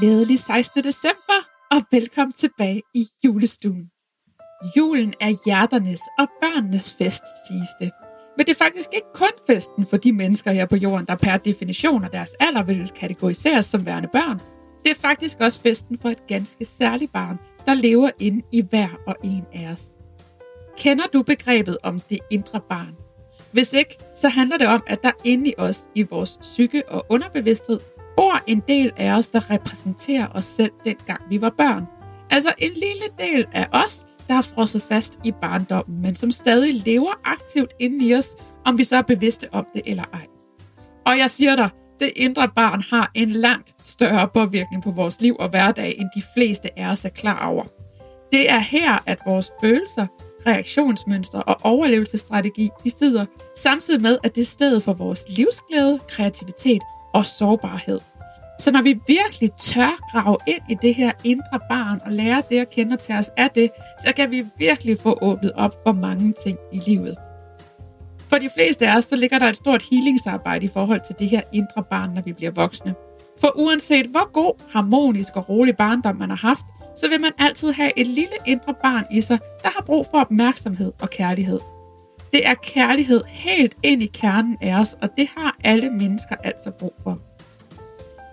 Glædelig 16. december, og velkommen tilbage i julestuen. Julen er hjerternes og børnenes fest, siges det. Men det er faktisk ikke kun festen for de mennesker her på jorden, der per definition af deres alder vil kategoriseres som værende børn. Det er faktisk også festen for et ganske særligt barn, der lever inde i hver og en af os. Kender du begrebet om det indre barn? Hvis ikke, så handler det om, at der inde i os, i vores psyke og underbevidsthed, bor en del af os, der repræsenterer os selv dengang vi var børn. Altså en lille del af os, der har frosset fast i barndommen, men som stadig lever aktivt inde i os, om vi så er bevidste om det eller ej. Og jeg siger dig, det indre barn har en langt større påvirkning på vores liv og hverdag, end de fleste af os er klar over. Det er her, at vores følelser, reaktionsmønstre og overlevelsesstrategi de sidder, samtidig med, at det er stedet for vores livsglæde, kreativitet og sårbarhed. Så når vi virkelig tør grave ind i det her indre barn og lære det at kende til os af det, så kan vi virkelig få åbnet op for mange ting i livet. For de fleste af os, så ligger der et stort healingsarbejde i forhold til det her indre barn, når vi bliver voksne. For uanset hvor god, harmonisk og rolig barndom man har haft, så vil man altid have et lille indre barn i sig, der har brug for opmærksomhed og kærlighed. Det er kærlighed helt ind i kernen af os, og det har alle mennesker altså brug for.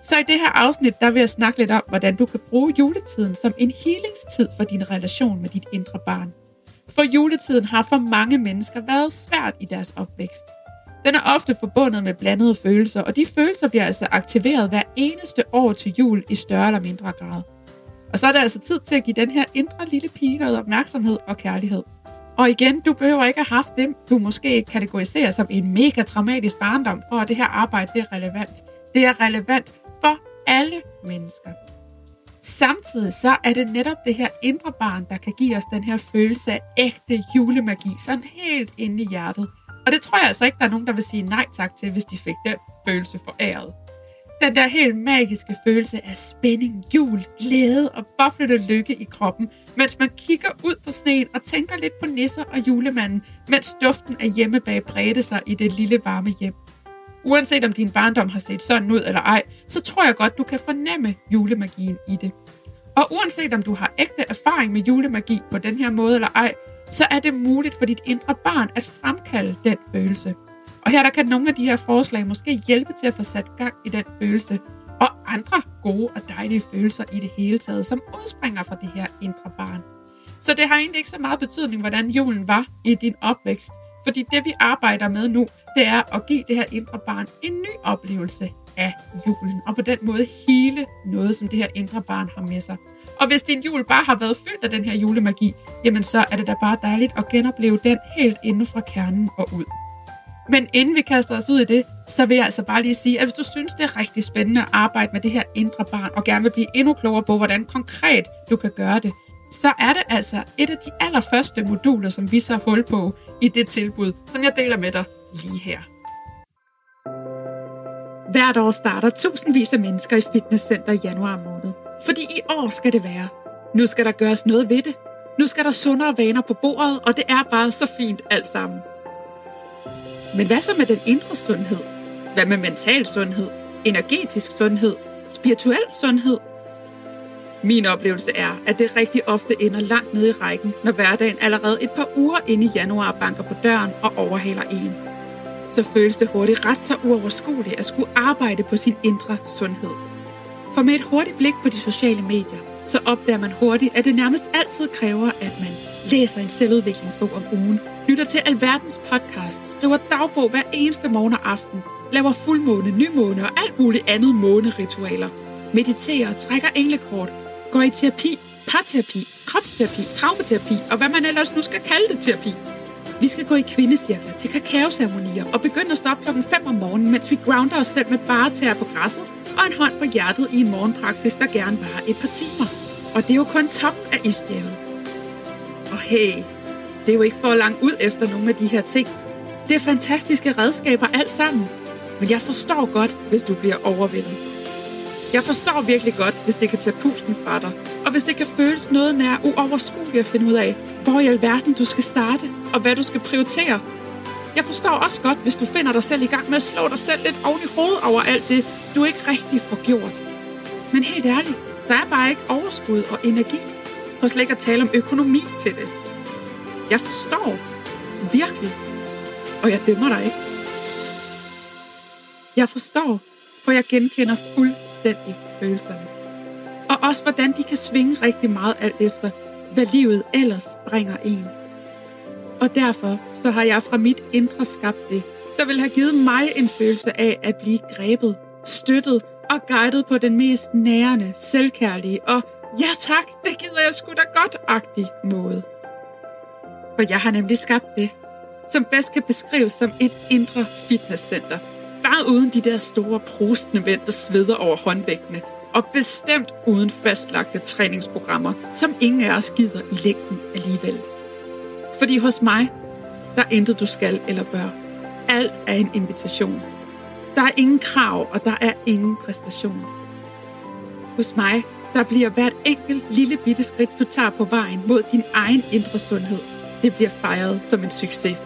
Så i det her afsnit, der vil jeg snakke lidt om, hvordan du kan bruge juletiden som en healingstid for din relation med dit indre barn. For juletiden har for mange mennesker været svært i deres opvækst. Den er ofte forbundet med blandede følelser, og de følelser bliver altså aktiveret hver eneste år til jul i større eller mindre grad. Og så er det altså tid til at give den her indre lille pige noget opmærksomhed og kærlighed. Og igen, du behøver ikke have haft det, du måske kategoriserer som en mega traumatisk barndom, for at det her arbejde det er relevant. Det er relevant for alle mennesker. Samtidig så er det netop det her indre barn, der kan give os den her følelse af ægte julemagi, sådan helt inde i hjertet. Og det tror jeg altså ikke, der er nogen, der vil sige nej tak til, hvis de fik den følelse foræret. Den der helt magiske følelse af spænding, jul, glæde og boblende lykke i kroppen, mens man kigger ud på sneen og tænker lidt på nisser og julemanden, mens duften af hjemmebag bredte sig i det lille varme hjem. Uanset om din barndom har set sådan ud eller ej, så tror jeg godt, du kan fornemme julemagien i det. Og uanset om du har ægte erfaring med julemagi på den her måde eller ej, så er det muligt for dit indre barn at fremkalde den følelse. Og her der kan nogle af de her forslag måske hjælpe til at få sat gang i den følelse, og andre gode og dejlige følelser i det hele taget, som udspringer fra det her indre barn. Så det har egentlig ikke så meget betydning, hvordan julen var i din opvækst, fordi det vi arbejder med nu, det er at give det her indre barn en ny oplevelse af julen, og på den måde hele noget, som det her indre barn har med sig. Og hvis din jul bare har været fyldt af den her julemagi, jamen så er det da bare dejligt at genopleve den helt inden fra kernen og ud. Men inden vi kaster os ud i det, så vil jeg altså bare lige sige, at hvis du synes, det er rigtig spændende at arbejde med det her indre barn, og gerne vil blive endnu klogere på, hvordan konkret du kan gøre det, så er det altså et af de allerførste moduler, som vi så hul på i det tilbud, som jeg deler med dig lige her. Hvert år starter tusindvis af mennesker i fitnesscenter i januar måned. Fordi i år skal det være. Nu skal der gøres noget ved det. Nu skal der sundere vaner på bordet, og det er bare så fint alt sammen. Men hvad så med den indre sundhed? Hvad med mental sundhed? Energetisk sundhed? Spirituel sundhed? Min oplevelse er, at det rigtig ofte ender langt nede i rækken, når hverdagen allerede et par uger inde i januar banker på døren og overhaler en. Så føles det hurtigt ret så uoverskueligt at skulle arbejde på sin indre sundhed. For med et hurtigt blik på de sociale medier, så opdager man hurtigt, at det nærmest altid kræver, at man læser en selvudviklingsbog om ugen, lytter til alverdens podcasts, skriver dagbog hver eneste morgen og aften, laver fuldmåne, nymåne og alt muligt andet måneritualer, mediterer og trækker englekort, går i terapi, parterapi, kropsterapi, traumaterapi og hvad man ellers nu skal kalde det terapi. Vi skal gå i kvindecirkler til kakaoceremonier og begynde at stå op klokken 5 om morgenen, mens vi grounder os selv med bare tæer på græsset og en hånd på hjertet i en morgenpraksis, der gerne varer et par timer. Og det er jo kun top af isbjerget. Og hey, det er jo ikke for langt ud efter nogle af de her ting. Det er fantastiske redskaber alt sammen. Men jeg forstår godt, hvis du bliver overvældet. Jeg forstår virkelig godt, hvis det kan tage pusten fra dig, og hvis det kan føles noget nær uoverskueligt at finde ud af, hvor i alverden du skal starte, og hvad du skal prioritere. Jeg forstår også godt, hvis du finder dig selv i gang med at slå dig selv lidt oven i hovedet over alt det, du ikke rigtig får gjort. Men helt ærligt, der er bare ikke overskud og energi, for slet ikke at tale om økonomi til det. Jeg forstår. Virkelig. Og jeg dømmer dig ikke. Jeg forstår, for jeg genkender fuldstændig følelserne. Og også hvordan de kan svinge rigtig meget alt efter, hvad livet ellers bringer en. Og derfor så har jeg fra mit indre skabt det, der vil have givet mig en følelse af at blive grebet, støttet og guidet på den mest nærende, selvkærlige og ja tak, det gider jeg sgu da godt-agtig måde. For jeg har nemlig skabt det, som bedst kan beskrives som et indre fitnesscenter. Bare uden de der store prostende mænd, der sveder over håndvægtene. Og bestemt uden fastlagte træningsprogrammer, som ingen af os gider i længden alligevel. Fordi hos mig, der er intet du skal eller bør. Alt er en invitation. Der er ingen krav, og der er ingen præstation. Hos mig, der bliver hvert enkelt lille bitte skridt, du tager på vejen mod din egen indre sundhed, det bliver fejret som en succes.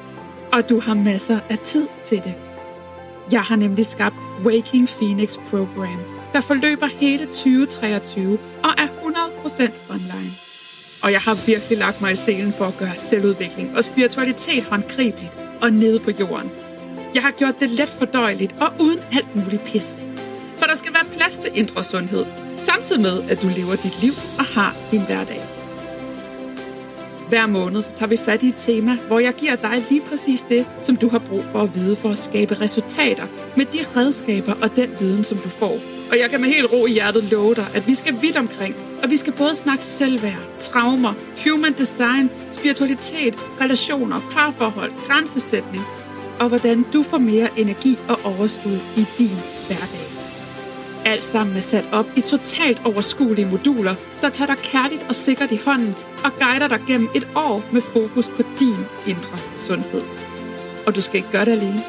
Og du har masser af tid til det. Jeg har nemlig skabt Waking Phoenix Program, der forløber hele 2023 og er 100% online. Og jeg har virkelig lagt mig i selen for at gøre selvudvikling og spiritualitet håndgribeligt og nede på jorden. Jeg har gjort det let fordøjeligt og uden alt muligt pis. For der skal være plads til indre sundhed, samtidig med, at du lever dit liv og har din hverdag. Hver måned så tager vi fat i et tema, hvor jeg giver dig lige præcis det, som du har brug for at vide for at skabe resultater med de redskaber og den viden, som du får. Og jeg kan med helt ro i hjertet love dig, at vi skal vidt omkring, og vi skal både snakke selvværd, traumer, human design, spiritualitet, relationer, parforhold, grænsesætning, og hvordan du får mere energi og overskud i din hverdag. Alt sammen er sat op i totalt overskuelige moduler, der tager dig kærligt og sikkert i hånden og guider dig gennem et år med fokus på din indre sundhed. Og du skal ikke gøre det alene.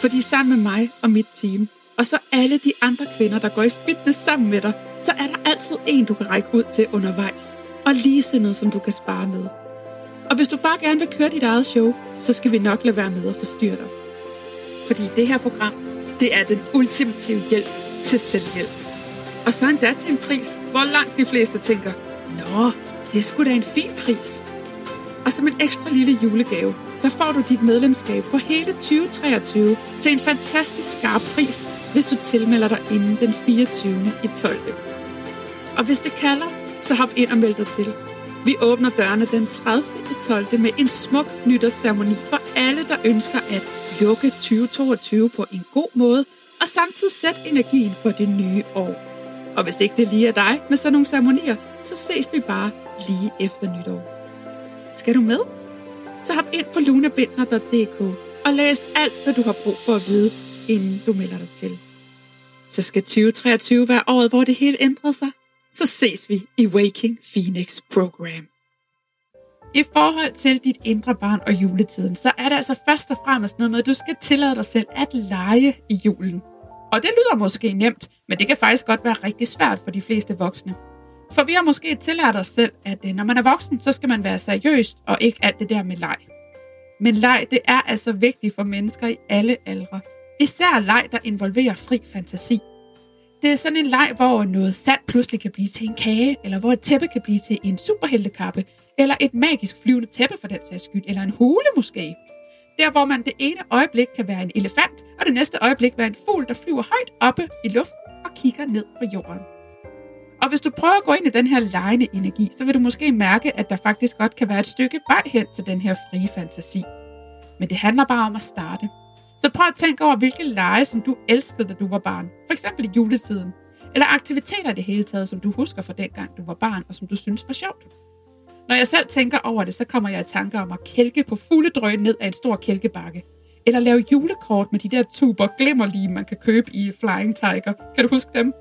Fordi sammen med mig og mit team, og så alle de andre kvinder, der går i fitness sammen med dig, så er der altid en, du kan række ud til undervejs. Og ligesindet, som du kan spare med. Og hvis du bare gerne vil køre dit eget show, så skal vi nok lade være med at forstyrre dig. Fordi det her program, det er den ultimative hjælp til selvhjælp. Og så endda til en pris, hvor langt de fleste tænker, Nå, det er sgu da en fin pris. Og som en ekstra lille julegave, så får du dit medlemskab for hele 2023 til en fantastisk skarp pris, hvis du tilmelder dig inden den 24. i 12. Og hvis det kalder, så hop ind og meld dig til. Vi åbner dørene den 30. i 12. med en smuk nytårsceremoni for alle, der ønsker at lukke 2022 på en god måde og samtidig sætte energien for det nye år. Og hvis ikke det lige er dig med sådan nogle ceremonier, så ses vi bare lige efter nytår. Skal du med? Så hop ind på lunabindner.dk og læs alt, hvad du har brug for at vide, inden du melder dig til. Så skal 2023 være året, hvor det hele ændrer sig. Så ses vi i Waking Phoenix Program. I forhold til dit indre barn og juletiden, så er det altså først og fremmest noget med, at du skal tillade dig selv at lege i julen. Og det lyder måske nemt, men det kan faktisk godt være rigtig svært for de fleste voksne. For vi har måske tillært os selv, at øh, når man er voksen, så skal man være seriøst og ikke alt det der med leg. Men leg, det er altså vigtigt for mennesker i alle aldre. Især leg, der involverer fri fantasi. Det er sådan en leg, hvor noget sand pludselig kan blive til en kage, eller hvor et tæppe kan blive til en superheltekappe, eller et magisk flyvende tæppe for den sags skyld, eller en hule måske. Der hvor man det ene øjeblik kan være en elefant, og det næste øjeblik være en fugl, der flyver højt oppe i luften og kigger ned på jorden. Og hvis du prøver at gå ind i den her lejende energi, så vil du måske mærke, at der faktisk godt kan være et stykke vej hen til den her frie fantasi. Men det handler bare om at starte. Så prøv at tænke over, hvilke lege, som du elskede, da du var barn. For eksempel i juletiden. Eller aktiviteter i det hele taget, som du husker fra dengang du var barn, og som du synes var sjovt. Når jeg selv tænker over det, så kommer jeg i tanker om at kælke på fulde drøg ned af en stor kælkebakke. Eller lave julekort med de der tuber glimmerlige, man kan købe i Flying Tiger. Kan du huske dem?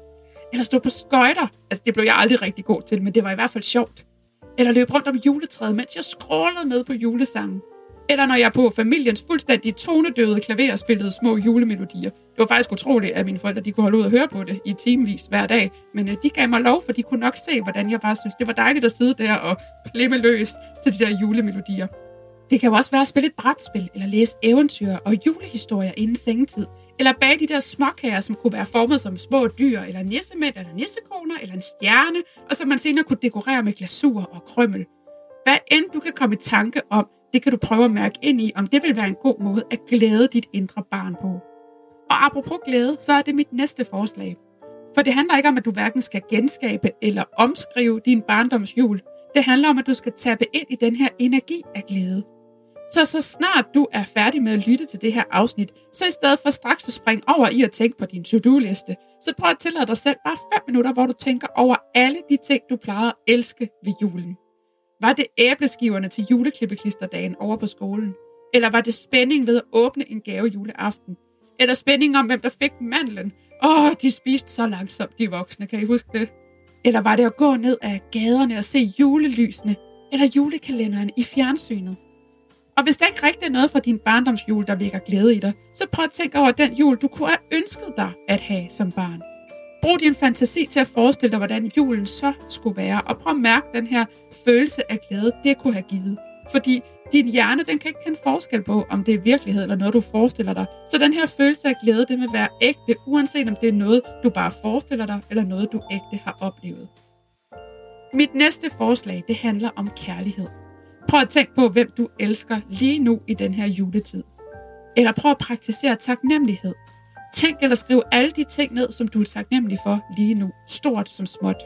Eller stå på skøjter. Altså, det blev jeg aldrig rigtig god til, men det var i hvert fald sjovt. eller løbe rundt om juletræet, mens jeg scrollede med på julesangen. Eller når jeg på familiens fuldstændig tonedøde klaver spillede små julemelodier. Det var faktisk utroligt, at mine forældre de kunne holde ud og høre på det i timevis hver dag. Men øh, de gav mig lov, for de kunne nok se, hvordan jeg bare synes, det var dejligt at sidde der og plimme løs til de der julemelodier. Det kan jo også være at spille et brætspil, eller læse eventyr og julehistorier inden sengetid. Eller bage de der småkager, som kunne være formet som små dyr, eller nissemænd, eller nissekroner, eller en stjerne, og som man senere kunne dekorere med glasur og krømmel. Hvad end du kan komme i tanke om, det kan du prøve at mærke ind i, om det vil være en god måde at glæde dit indre barn på. Og apropos glæde, så er det mit næste forslag. For det handler ikke om, at du hverken skal genskabe eller omskrive din barndomsjul. Det handler om, at du skal tappe ind i den her energi af glæde. Så så snart du er færdig med at lytte til det her afsnit, så i stedet for straks at springe over i at tænke på din to-do-liste, så prøv at tillade dig selv bare 5 minutter, hvor du tænker over alle de ting, du plejer at elske ved julen. Var det æbleskiverne til juleklippeklisterdagen over på skolen? Eller var det spænding ved at åbne en gave juleaften? Eller spænding om, hvem der fik mandlen? Åh, de spiste så langsomt, de voksne, kan I huske det? Eller var det at gå ned ad gaderne og se julelysene? Eller julekalenderen i fjernsynet? Og hvis der ikke rigtig er noget fra din barndomsjul, der vækker glæde i dig, så prøv at tænke over den jul, du kunne have ønsket dig at have som barn. Brug din fantasi til at forestille dig, hvordan julen så skulle være, og prøv at mærke den her følelse af glæde, det kunne have givet. Fordi din hjerne, den kan ikke kende forskel på, om det er virkelighed eller noget, du forestiller dig. Så den her følelse af glæde, det vil være ægte, uanset om det er noget, du bare forestiller dig, eller noget, du ægte har oplevet. Mit næste forslag, det handler om kærlighed. Prøv at tænke på, hvem du elsker lige nu i den her juletid. Eller prøv at praktisere taknemmelighed. Tænk eller skriv alle de ting ned, som du er taknemmelig for lige nu, stort som småt.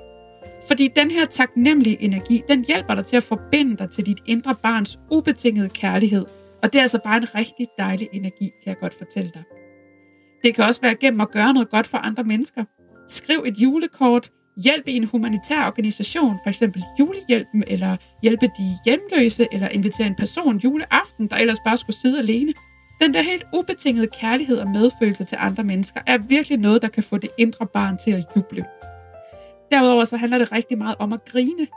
Fordi den her taknemmelige energi, den hjælper dig til at forbinde dig til dit indre barns ubetingede kærlighed. Og det er altså bare en rigtig dejlig energi, kan jeg godt fortælle dig. Det kan også være gennem at gøre noget godt for andre mennesker. Skriv et julekort, hjælp i en humanitær organisation, for eksempel julehjælpen, eller hjælpe de hjemløse, eller invitere en person juleaften, der ellers bare skulle sidde alene. Den der helt ubetingede kærlighed og medfølelse til andre mennesker er virkelig noget, der kan få det indre barn til at juble. Derudover så handler det rigtig meget om at grine.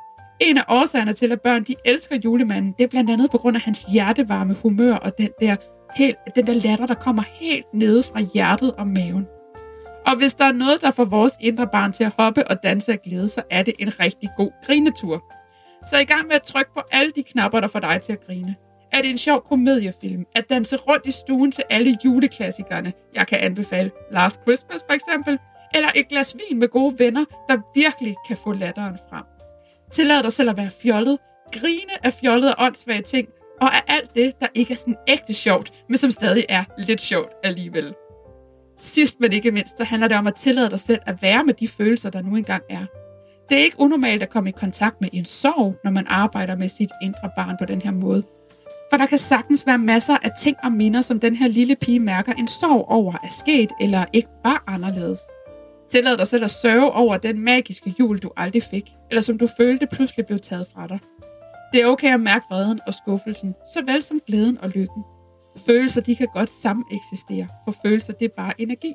En af årsagerne til, at børn de elsker julemanden, det er blandt andet på grund af hans hjertevarme humør og den der, helt, den der latter, der kommer helt nede fra hjertet og maven. Og hvis der er noget, der får vores indre barn til at hoppe og danse af glæde, så er det en rigtig god grinetur. Så i gang med at trykke på alle de knapper, der får dig til at grine. Er det en sjov komediefilm? At danse rundt i stuen til alle juleklassikerne? Jeg kan anbefale Last Christmas for eksempel. Eller et glas vin med gode venner, der virkelig kan få latteren frem. Tillad dig selv at være fjollet. Grine af fjollet og åndssvage ting. Og af alt det, der ikke er sådan ægte sjovt, men som stadig er lidt sjovt alligevel. Sidst men ikke mindst, så handler det om at tillade dig selv at være med de følelser, der nu engang er. Det er ikke unormalt at komme i kontakt med en sorg, når man arbejder med sit indre barn på den her måde. For der kan sagtens være masser af ting og minder, som den her lille pige mærker en sorg over er sket eller ikke var anderledes. Tillad dig selv at sørge over den magiske jul, du aldrig fik, eller som du følte pludselig blev taget fra dig. Det er okay at mærke vreden og skuffelsen, såvel som glæden og lykken. Følelser, de kan godt sammen eksistere, for følelser, det er bare energi.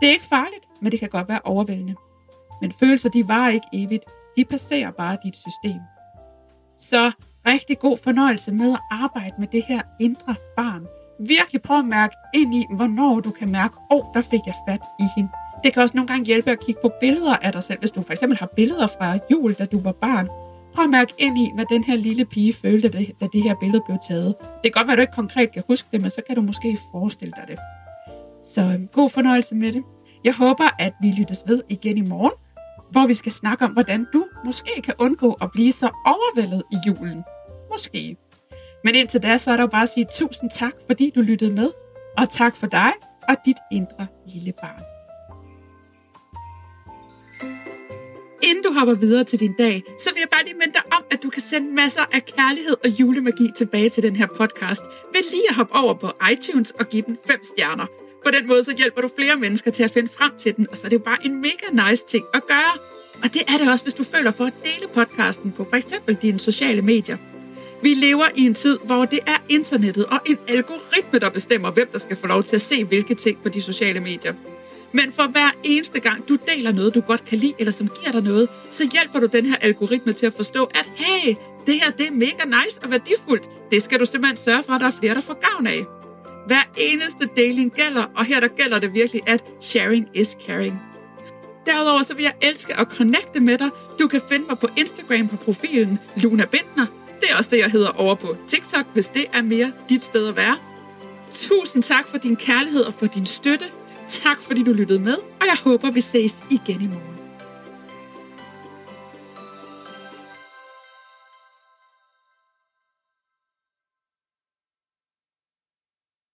Det er ikke farligt, men det kan godt være overvældende. Men følelser, de varer ikke evigt. De passerer bare dit system. Så rigtig god fornøjelse med at arbejde med det her indre barn. Virkelig prøv at mærke ind i, hvornår du kan mærke, åh, oh, der fik jeg fat i hende. Det kan også nogle gange hjælpe at kigge på billeder af dig selv. Hvis du for eksempel har billeder fra jul, da du var barn, Prøv at mærke ind i, hvad den her lille pige følte, da det her billede blev taget. Det kan godt være, at du ikke konkret kan huske det, men så kan du måske forestille dig det. Så øhm, god fornøjelse med det. Jeg håber, at vi lyttes ved igen i morgen, hvor vi skal snakke om, hvordan du måske kan undgå at blive så overvældet i julen. Måske. Men indtil da, så er der jo bare at sige tusind tak, fordi du lyttede med. Og tak for dig og dit indre lille barn. Inden du hopper videre til din dag, så vil jeg bare lige minde dig om, at du kan sende masser af kærlighed og julemagi tilbage til den her podcast ved lige at hoppe over på iTunes og give den 5 stjerner. På den måde så hjælper du flere mennesker til at finde frem til den, og så er det jo bare en mega nice ting at gøre. Og det er det også, hvis du føler for at dele podcasten på f.eks. dine sociale medier. Vi lever i en tid, hvor det er internettet og en algoritme, der bestemmer, hvem der skal få lov til at se hvilke ting på de sociale medier. Men for hver eneste gang, du deler noget, du godt kan lide, eller som giver dig noget, så hjælper du den her algoritme til at forstå, at hey, det her det er mega nice og værdifuldt. Det skal du simpelthen sørge for, at der er flere, der får gavn af. Hver eneste deling gælder, og her der gælder det virkelig, at sharing is caring. Derudover så vil jeg elske at connecte med dig. Du kan finde mig på Instagram på profilen Luna Bindner, det er også det, jeg hedder over på TikTok, hvis det er mere dit sted at være. Tusind tak for din kærlighed og for din støtte. Tak fordi du lyttede med, og jeg håber, vi ses igen i morgen.